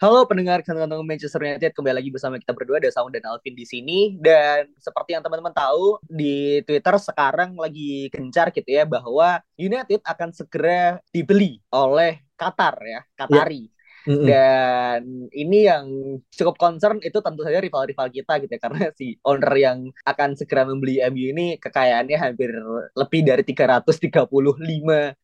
Halo pendengar kantong Manchester United, kembali lagi bersama kita berdua, ada Saung dan Alvin di sini. Dan seperti yang teman-teman tahu, di Twitter sekarang lagi gencar gitu ya, bahwa United akan segera dibeli oleh Qatar ya, Qatari. Yeah Mm-hmm. Dan ini yang cukup concern itu tentu saja rival-rival kita gitu ya karena si owner yang akan segera membeli MU ini kekayaannya hampir lebih dari 335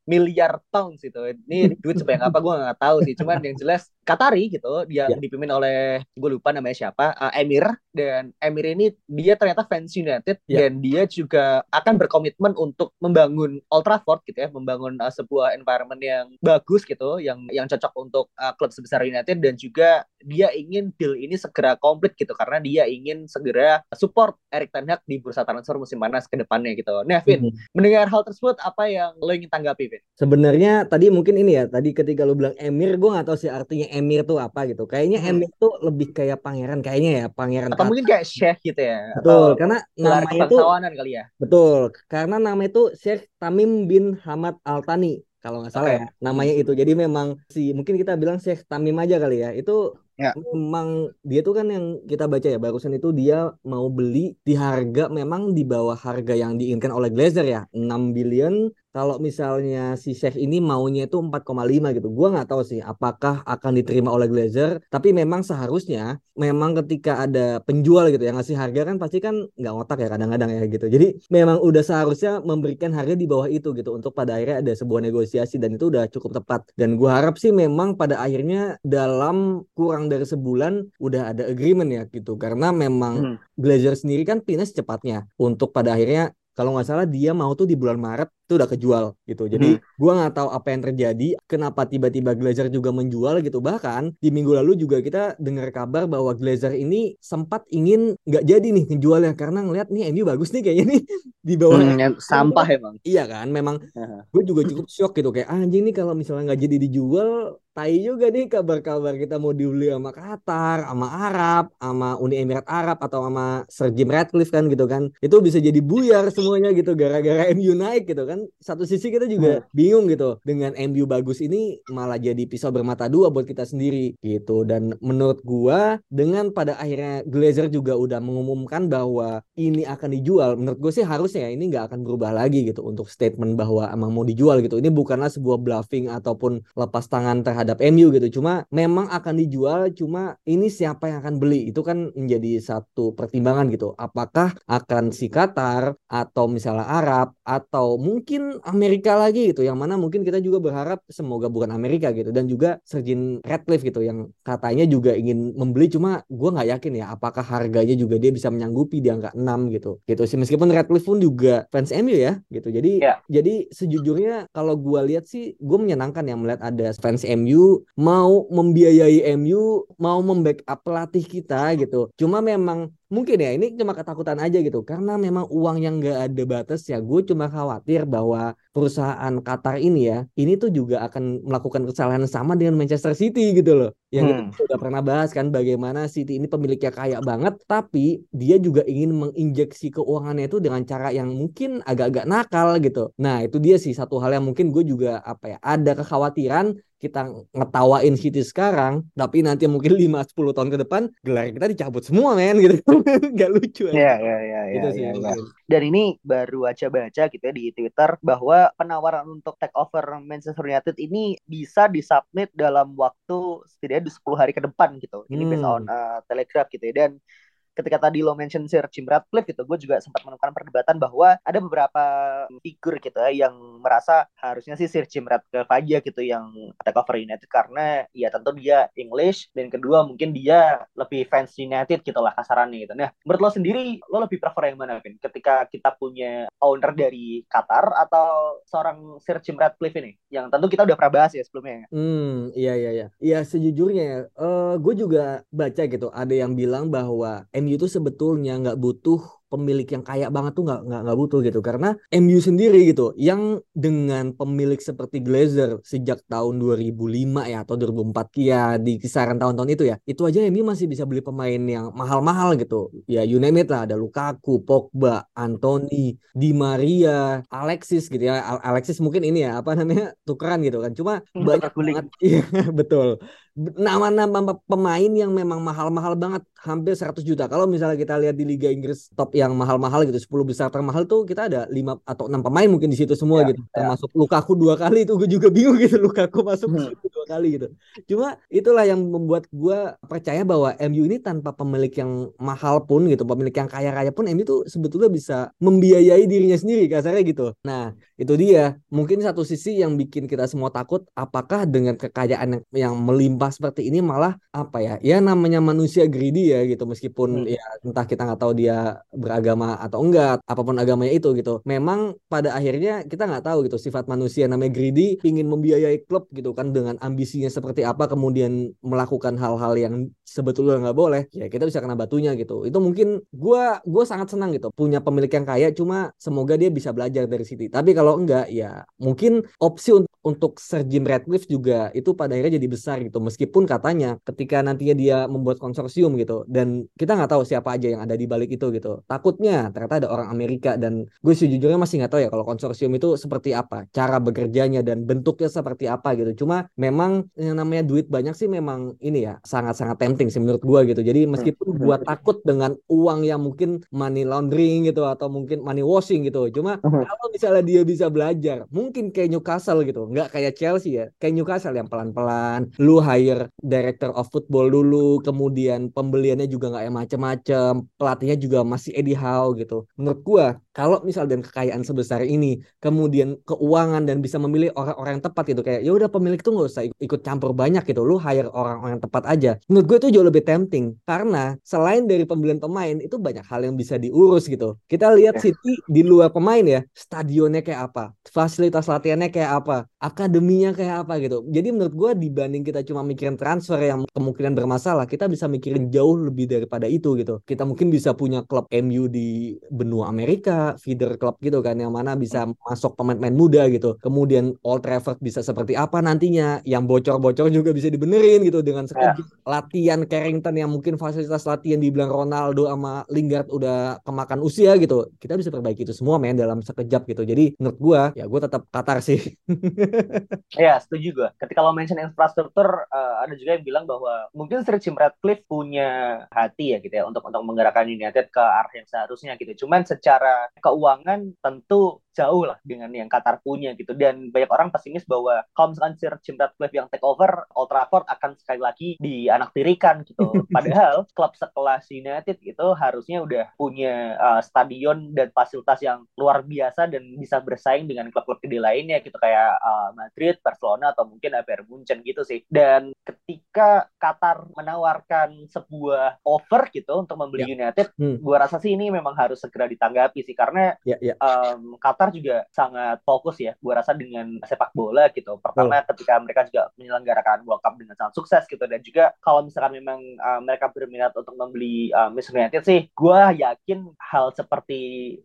miliar pounds itu. Ini duit supaya apa gue nggak tahu sih. Cuman yang jelas Qatari gitu yang yeah. dipimpin oleh gue lupa namanya siapa uh, Emir dan Emir ini dia ternyata fans United yeah. dan dia juga akan berkomitmen untuk membangun Old Trafford gitu ya membangun uh, sebuah environment yang bagus gitu yang yang cocok untuk uh, klub sebesar United dan juga dia ingin deal ini segera komplit gitu karena dia ingin segera support Erik Ten Hag di bursa transfer musim panas ke depannya gitu. Nah, Vin, mm-hmm. mendengar hal tersebut apa yang lo ingin tanggapi, Vin? Sebenarnya tadi mungkin ini ya, tadi ketika lo bilang Emir gue gak tahu sih artinya emir tuh apa gitu. Kayaknya hmm. emir tuh lebih kayak pangeran kayaknya ya, pangeran. Atau mungkin kayak sheikh gitu ya. Betul, karena namanya itu kali ya. Betul, karena nama itu Sheikh Tamim bin Hamad Al Thani kalau nggak salah okay. ya namanya itu. Jadi memang si mungkin kita bilang Sheikh Tamim aja kali ya. Itu Ya. Memang dia tuh kan yang kita baca ya barusan itu dia mau beli di harga memang di bawah harga yang diinginkan oleh Glazer ya 6 billion kalau misalnya si Sheikh ini maunya itu 4,5 gitu. Gua nggak tahu sih apakah akan diterima oleh Glazer, tapi memang seharusnya memang ketika ada penjual gitu yang ngasih harga kan pasti kan nggak ngotak ya kadang-kadang ya gitu. Jadi memang udah seharusnya memberikan harga di bawah itu gitu untuk pada akhirnya ada sebuah negosiasi dan itu udah cukup tepat. Dan gua harap sih memang pada akhirnya dalam kurang dari sebulan udah ada agreement ya gitu karena memang hmm. Glazer sendiri kan pindah secepatnya untuk pada akhirnya kalau nggak salah dia mau tuh di bulan Maret itu udah kejual gitu. Jadi hmm. gua nggak tahu apa yang terjadi, kenapa tiba-tiba Glazer juga menjual gitu. Bahkan di minggu lalu juga kita dengar kabar bahwa Glazer ini sempat ingin nggak jadi nih ya karena ngeliat nih MU bagus nih kayaknya nih di bawah hmm, sampah emang. Iya kan, memang gue juga cukup shock gitu kayak anjing nih kalau misalnya nggak jadi dijual tai juga nih kabar-kabar kita mau dibeli sama Qatar, sama Arab, sama Uni Emirat Arab atau sama Sir Jim Ratcliffe kan gitu kan. Itu bisa jadi buyar semuanya gitu gara-gara MU naik gitu kan. Satu sisi kita juga hmm. bingung gitu dengan MU bagus ini malah jadi pisau bermata dua buat kita sendiri gitu. Dan menurut gua dengan pada akhirnya Glazer juga udah mengumumkan bahwa ini akan dijual. Menurut gue sih harusnya ya ini nggak akan berubah lagi gitu untuk statement bahwa emang mau dijual gitu. Ini bukanlah sebuah bluffing ataupun lepas tangan terhadap terhadap MU gitu. Cuma memang akan dijual, cuma ini siapa yang akan beli itu kan menjadi satu pertimbangan gitu. Apakah akan si Qatar atau misalnya Arab atau mungkin Amerika lagi gitu. Yang mana mungkin kita juga berharap semoga bukan Amerika gitu dan juga Sergin Radcliffe gitu yang katanya juga ingin membeli cuma gue nggak yakin ya apakah harganya juga dia bisa menyanggupi di angka 6 gitu. Gitu sih meskipun Radcliffe pun juga fans MU ya gitu. Jadi ya. jadi sejujurnya kalau gue lihat sih gue menyenangkan ya melihat ada fans MU MU, mau membiayai MU, mau membackup pelatih kita gitu. Cuma memang mungkin ya ini cuma ketakutan aja gitu. Karena memang uang yang gak ada batas ya gue cuma khawatir bahwa perusahaan Qatar ini ya ini tuh juga akan melakukan kesalahan sama dengan Manchester City gitu loh. Yang hmm. kita udah pernah bahas kan bagaimana City ini pemiliknya kaya banget tapi dia juga ingin menginjeksi keuangannya itu dengan cara yang mungkin agak-agak nakal gitu. Nah itu dia sih satu hal yang mungkin gue juga apa ya ada kekhawatiran kita ngetawain City sekarang, tapi nanti mungkin 5-10 tahun ke depan gelar kita dicabut semua men gitu. Gak lucu ya. Iya, iya, iya. Itu ya, sih. Ya, ya. Dan ini baru aja baca gitu ya di Twitter bahwa penawaran untuk take over Manchester United ini bisa disubmit dalam waktu setidaknya 10 hari ke depan gitu. Ini hmm. based on uh, Telegraph gitu ya. Dan ketika tadi lo mention Sir Jim Ratcliffe gitu gue juga sempat menemukan perdebatan bahwa ada beberapa figur gitu ya yang merasa harusnya sih Sir Jim Ratcliffe aja gitu yang ada cover United. Karena ya tentu dia English dan kedua mungkin dia lebih fans United gitu lah kasarannya gitu. Nah menurut lo sendiri lo lebih prefer yang mana Vin? Ketika kita punya owner dari Qatar atau seorang Sir Jim Ratcliffe ini? Yang tentu kita udah pernah bahas ya sebelumnya hmm iya iya iya. Iya sejujurnya ya. Uh, gue juga baca gitu ada yang bilang bahwa MU itu sebetulnya nggak butuh pemilik yang kaya banget tuh nggak nggak nggak butuh gitu. Karena MU sendiri gitu yang dengan pemilik seperti Glazer sejak tahun 2005 ya atau 2004 ya di kisaran tahun-tahun itu ya itu aja MU masih bisa beli pemain yang mahal-mahal gitu. Ya you name it lah ada Lukaku, Pogba, Anthony, Di Maria, Alexis gitu ya. Alexis mungkin ini ya apa namanya tukeran gitu kan. Cuma banyak banget. Iya betul nama-nama pemain yang memang mahal-mahal banget hampir 100 juta. Kalau misalnya kita lihat di Liga Inggris top yang mahal-mahal gitu 10 besar termahal tuh kita ada 5 atau 6 pemain mungkin di situ semua ya, gitu. Ya. Termasuk Lukaku dua kali itu gue juga bingung gitu Lukaku masuk hmm. Kali gitu. Cuma itulah yang membuat gue percaya bahwa MU ini tanpa pemilik yang mahal pun gitu, pemilik yang kaya-kaya pun MU tuh sebetulnya bisa membiayai dirinya sendiri kasarnya gitu. Nah, itu dia. Mungkin satu sisi yang bikin kita semua takut apakah dengan kekayaan yang, yang melimpah seperti ini malah apa ya ya namanya manusia greedy ya gitu meskipun hmm. ya entah kita nggak tahu dia beragama atau enggak apa pun agamanya itu gitu memang pada akhirnya kita nggak tahu gitu sifat manusia namanya greedy ingin membiayai klub gitu kan dengan ambisinya seperti apa kemudian melakukan hal-hal yang sebetulnya nggak boleh ya kita bisa kena batunya gitu. Itu mungkin gue gue sangat senang gitu punya pemilik yang kaya cuma semoga dia bisa belajar dari City. Tapi kalau enggak ya mungkin opsi untuk untuk Sir Jim Ratcliffe juga itu pada akhirnya jadi besar gitu. Meskipun katanya ketika nantinya dia membuat konsorsium gitu dan kita nggak tahu siapa aja yang ada di balik itu gitu. Takutnya ternyata ada orang Amerika dan gue sejujurnya masih nggak tahu ya kalau konsorsium itu seperti apa cara bekerjanya dan bentuknya seperti apa gitu. Cuma memang yang namanya duit banyak sih memang ini ya sangat-sangat tempting sih menurut gue gitu jadi meskipun hmm. gue takut dengan uang yang mungkin money laundering gitu atau mungkin money washing gitu cuma hmm. kalau misalnya dia bisa belajar mungkin kayak Newcastle gitu nggak kayak Chelsea ya kayak Newcastle yang pelan-pelan lu hire director of football dulu kemudian pembeliannya juga nggak yang macem-macem pelatihnya juga masih Eddie Howe gitu menurut gua kalau misal dan kekayaan sebesar ini kemudian keuangan dan bisa memilih orang-orang yang tepat gitu kayak ya udah pemilik tuh nggak usah ikut campur banyak gitu lu hire orang-orang yang tepat aja menurut gue itu jauh lebih tempting karena selain dari pembelian pemain itu banyak hal yang bisa diurus gitu kita lihat City di luar pemain ya stadionnya kayak apa fasilitas latihannya kayak apa akademinya kayak apa gitu. Jadi menurut gue dibanding kita cuma mikirin transfer yang kemungkinan bermasalah, kita bisa mikirin jauh lebih daripada itu gitu. Kita mungkin bisa punya klub MU di benua Amerika, feeder klub gitu kan, yang mana bisa masuk pemain-pemain muda gitu. Kemudian Old Trafford bisa seperti apa nantinya, yang bocor-bocor juga bisa dibenerin gitu dengan sekejap. Yeah. Latihan Carrington yang mungkin fasilitas latihan dibilang Ronaldo sama Lingard udah kemakan usia gitu. Kita bisa perbaiki itu semua men dalam sekejap gitu. Jadi menurut gue, ya gue tetap Qatar sih. Iya, setuju gue. Ketika lo mention infrastruktur, uh, ada juga yang bilang bahwa mungkin Sir Jim Ratcliffe punya hati ya gitu ya untuk untuk menggerakkan United ke arah yang seharusnya gitu. Cuman secara keuangan tentu jauh lah dengan yang Qatar punya gitu dan banyak orang pesimis bahwa kalau misalkan Sir Jim Ratcliffe yang take over Old Trafford akan sekali lagi dianaktirikan gitu. Padahal klub sekelas United itu harusnya udah punya uh, stadion dan fasilitas yang luar biasa dan bisa bersaing dengan klub-klub gede lainnya gitu. Kayak uh, Madrid, Barcelona atau mungkin Bayern Munchen gitu sih. Dan ketika Qatar menawarkan sebuah offer gitu untuk membeli ya. United hmm. gua rasa sih ini memang harus segera ditanggapi sih karena ya, ya. Um, Qatar juga sangat fokus ya, gue rasa dengan sepak bola gitu. Pertama ketika mereka juga menyelenggarakan World Cup dengan sangat sukses gitu, dan juga kalau misalkan memang uh, mereka berminat untuk membeli uh, Manchester United sih, gue yakin hal seperti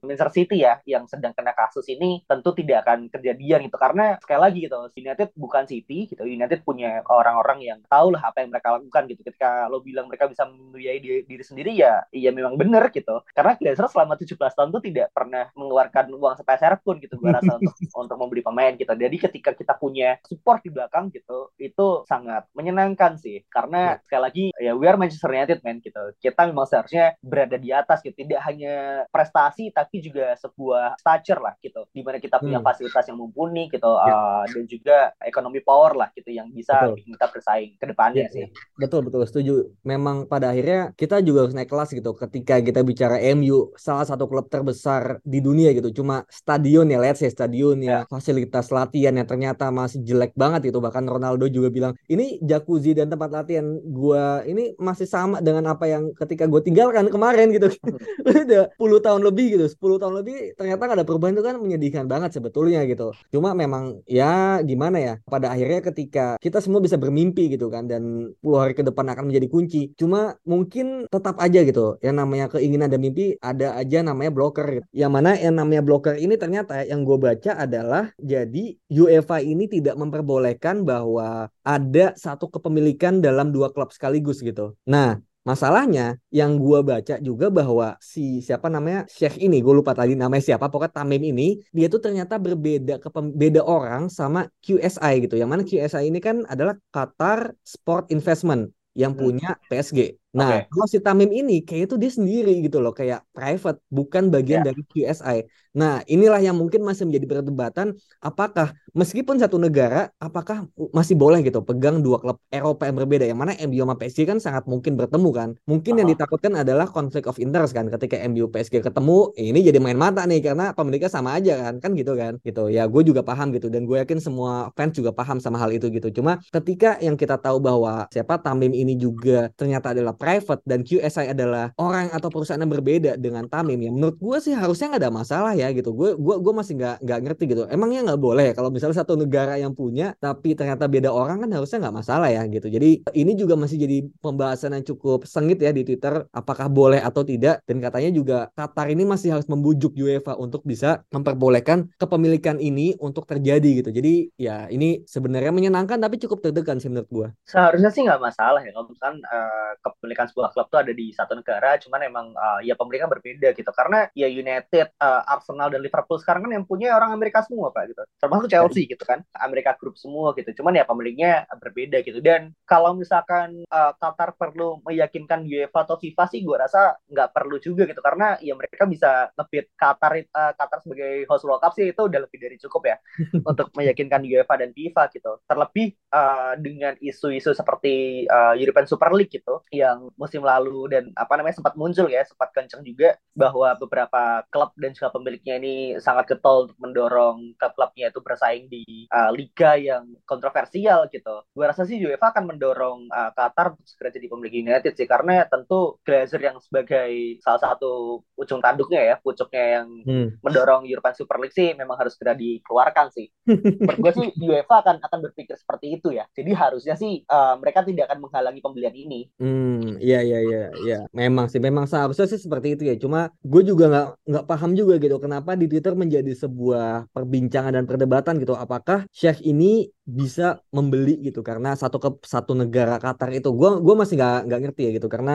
Manchester City ya, yang sedang kena kasus ini tentu tidak akan kejadian gitu, karena sekali lagi gitu, United bukan City gitu, United punya orang-orang yang tahu lah apa yang mereka lakukan gitu. Ketika lo bilang mereka bisa membiayai diri, diri sendiri ya, iya memang benar gitu. Karena Glazer selama 17 tahun tuh tidak pernah mengeluarkan uang sepeser pun gitu gue rasa untuk untuk membeli pemain gitu. Jadi ketika kita punya support di belakang gitu, itu sangat menyenangkan sih. Karena yeah. sekali lagi ya we are Manchester United man gitu. Kita memang seharusnya berada di atas gitu, tidak hanya prestasi tapi juga sebuah stature lah gitu. Di mana kita punya hmm. fasilitas yang mumpuni gitu yeah. uh, dan juga ekonomi power lah gitu yang bisa Betul. kita bersaing ke depan depannya ya, sih. Betul betul setuju. Memang pada akhirnya kita juga harus naik kelas gitu. Ketika kita bicara MU, salah satu klub terbesar di dunia gitu. Cuma stadion ya, let's say stadion ya, ya. fasilitas latihan yang ternyata masih jelek banget itu. Bahkan Ronaldo juga bilang ini jacuzzi dan tempat latihan gua ini masih sama dengan apa yang ketika gue tinggalkan kemarin gitu. Udah 10 tahun lebih gitu, 10 tahun lebih ternyata gak ada perubahan itu kan menyedihkan banget sebetulnya gitu. Cuma memang ya gimana ya? Pada akhirnya ketika kita semua bisa bermimpi gitu kan dan puluh hari ke depan akan menjadi kunci. Cuma mungkin tetap aja gitu yang namanya keinginan dan mimpi ada aja namanya blocker gitu. Yang mana yang namanya blocker ini ternyata yang gue baca adalah jadi UEFA ini tidak memperbolehkan bahwa ada satu kepemilikan dalam dua klub sekaligus gitu. Nah, Masalahnya yang gue baca juga bahwa si siapa namanya Sheikh ini gue lupa tadi namanya siapa pokoknya Tamim ini dia tuh ternyata berbeda ke beda orang sama QSI gitu. Yang mana QSI ini kan adalah Qatar Sport Investment yang hmm. punya PSG. Nah, okay. kalau si Tamim ini kayak itu dia sendiri gitu loh, kayak private, bukan bagian yeah. dari QSI. Nah, inilah yang mungkin masih menjadi perdebatan apakah meskipun satu negara apakah masih boleh gitu pegang dua klub Eropa yang berbeda yang mana MU sama PSG kan sangat mungkin bertemu kan. Mungkin uh -huh. yang ditakutkan adalah konflik of interest kan ketika MU PSG ketemu, ini jadi main mata nih karena pemiliknya sama aja kan. Kan gitu kan. Gitu. Ya gue juga paham gitu dan gue yakin semua fans juga paham sama hal itu gitu. Cuma ketika yang kita tahu bahwa siapa Tamim ini juga ternyata adalah private dan QSI adalah orang atau perusahaan yang berbeda dengan Tamim ya menurut gue sih harusnya nggak ada masalah ya gitu. Gue gue gue masih nggak nggak ngerti gitu. Emangnya nggak boleh kalau misalnya satu negara yang punya tapi ternyata beda orang kan harusnya nggak masalah ya gitu. Jadi ini juga masih jadi pembahasan yang cukup sengit ya di Twitter apakah boleh atau tidak. Dan katanya juga Qatar ini masih harus membujuk UEFA untuk bisa memperbolehkan kepemilikan ini untuk terjadi gitu. Jadi ya ini sebenarnya menyenangkan tapi cukup terdekan sih menurut gue seharusnya sih nggak masalah ya kalau misalkan uh, kepemilikan sebuah klub tuh ada di satu negara cuman emang uh, ya pemilikan berbeda gitu. Karena ya United uh, Arsenal dan Liverpool sekarang kan yang punya orang Amerika semua pak gitu. Termasuk Chelsea gitu kan Amerika Group semua gitu. Cuman ya pemiliknya berbeda gitu. Dan kalau misalkan uh, Qatar perlu meyakinkan UEFA atau FIFA sih gue rasa nggak perlu juga gitu. Karena ya mereka bisa ngebit Qatar uh, Qatar sebagai host World Cup sih itu udah lebih dari cukup ya untuk meyakinkan UEFA dan FIFA gitu. Terlebih uh, dengan isu-isu seperti uh, European Super League gitu yang musim lalu dan apa namanya sempat muncul ya sempat kenceng juga bahwa beberapa klub dan juga pemiliknya ini sangat getol untuk mendorong klub-klubnya itu bersaing di uh, liga yang kontroversial gitu. Gue rasa sih UEFA akan mendorong uh, Qatar untuk segera jadi pemilik United sih karena tentu Glazer yang sebagai salah satu ujung tanduknya ya, pucuknya yang hmm. mendorong European Super League sih memang harus segera dikeluarkan sih. Menurut gue sih UEFA akan akan berpikir seperti itu ya. Jadi harusnya sih uh, mereka tidak akan menghalangi pembelian ini. Hmm, iya iya iya iya. Memang sih memang seharusnya sih seperti itu ya. Cuma gue juga nggak nggak paham juga gitu kenapa di Twitter menjadi sebuah perbincangan dan perdebatan gitu apakah Sheikh ini bisa membeli gitu karena satu ke satu negara Qatar itu gue gua masih nggak nggak ngerti ya gitu karena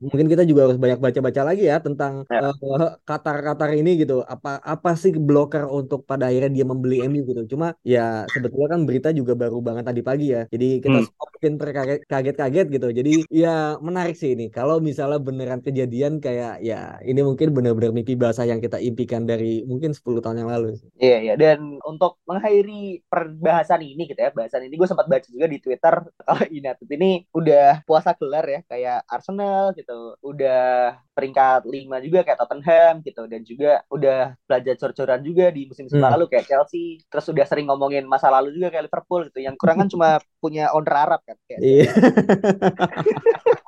mungkin kita juga harus banyak baca-baca lagi ya tentang ya. Uh, Qatar Qatar ini gitu. Apa apa sih blocker untuk pada akhirnya dia membeli MU gitu? Cuma ya sebetulnya kan berita juga baru banget tadi pagi ya. Jadi kita hmm. mungkin kaget-kaget gitu. Jadi ya menarik sih ini. Kalau misalnya beneran kejadian kayak ya ini mungkin bener-bener mimpi basah yang kita impikan dari mungkin 10 tahun yang lalu iya iya. Dan untuk mengakhiri perbahasan ini gitu ya bahasan ini gue sempat baca juga di Twitter kalau United ini udah puasa gelar ya kayak Arsenal gitu udah peringkat lima juga kayak Tottenham gitu dan juga udah belajar cor-coran juga di musim-musim hmm. lalu kayak Chelsea terus udah sering ngomongin masa lalu juga kayak Liverpool gitu yang kurang kan cuma punya owner Arab kan kayak iya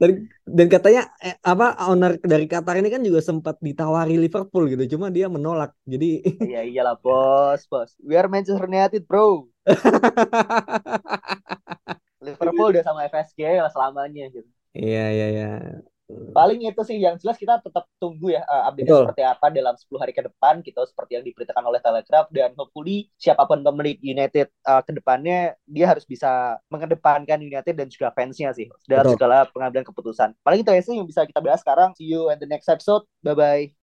dan dan katanya eh, apa owner dari Qatar ini kan juga sempat ditawari Liverpool gitu cuma dia menolak jadi iya iyalah bos bos we are Manchester United bro Liverpool udah sama FSG lah selamanya gitu. Iya iya iya. Paling itu sih yang jelas kita tetap tunggu ya uh, update seperti apa dalam 10 hari ke depan gitu seperti yang diberitakan oleh Telegraph dan hopefully siapa pun pemilik United uh, ke depannya dia harus bisa mengedepankan United dan juga fansnya sih dalam Betul. segala pengambilan keputusan. Paling itu aja sih yang bisa kita bahas sekarang. See you in the next episode. Bye bye.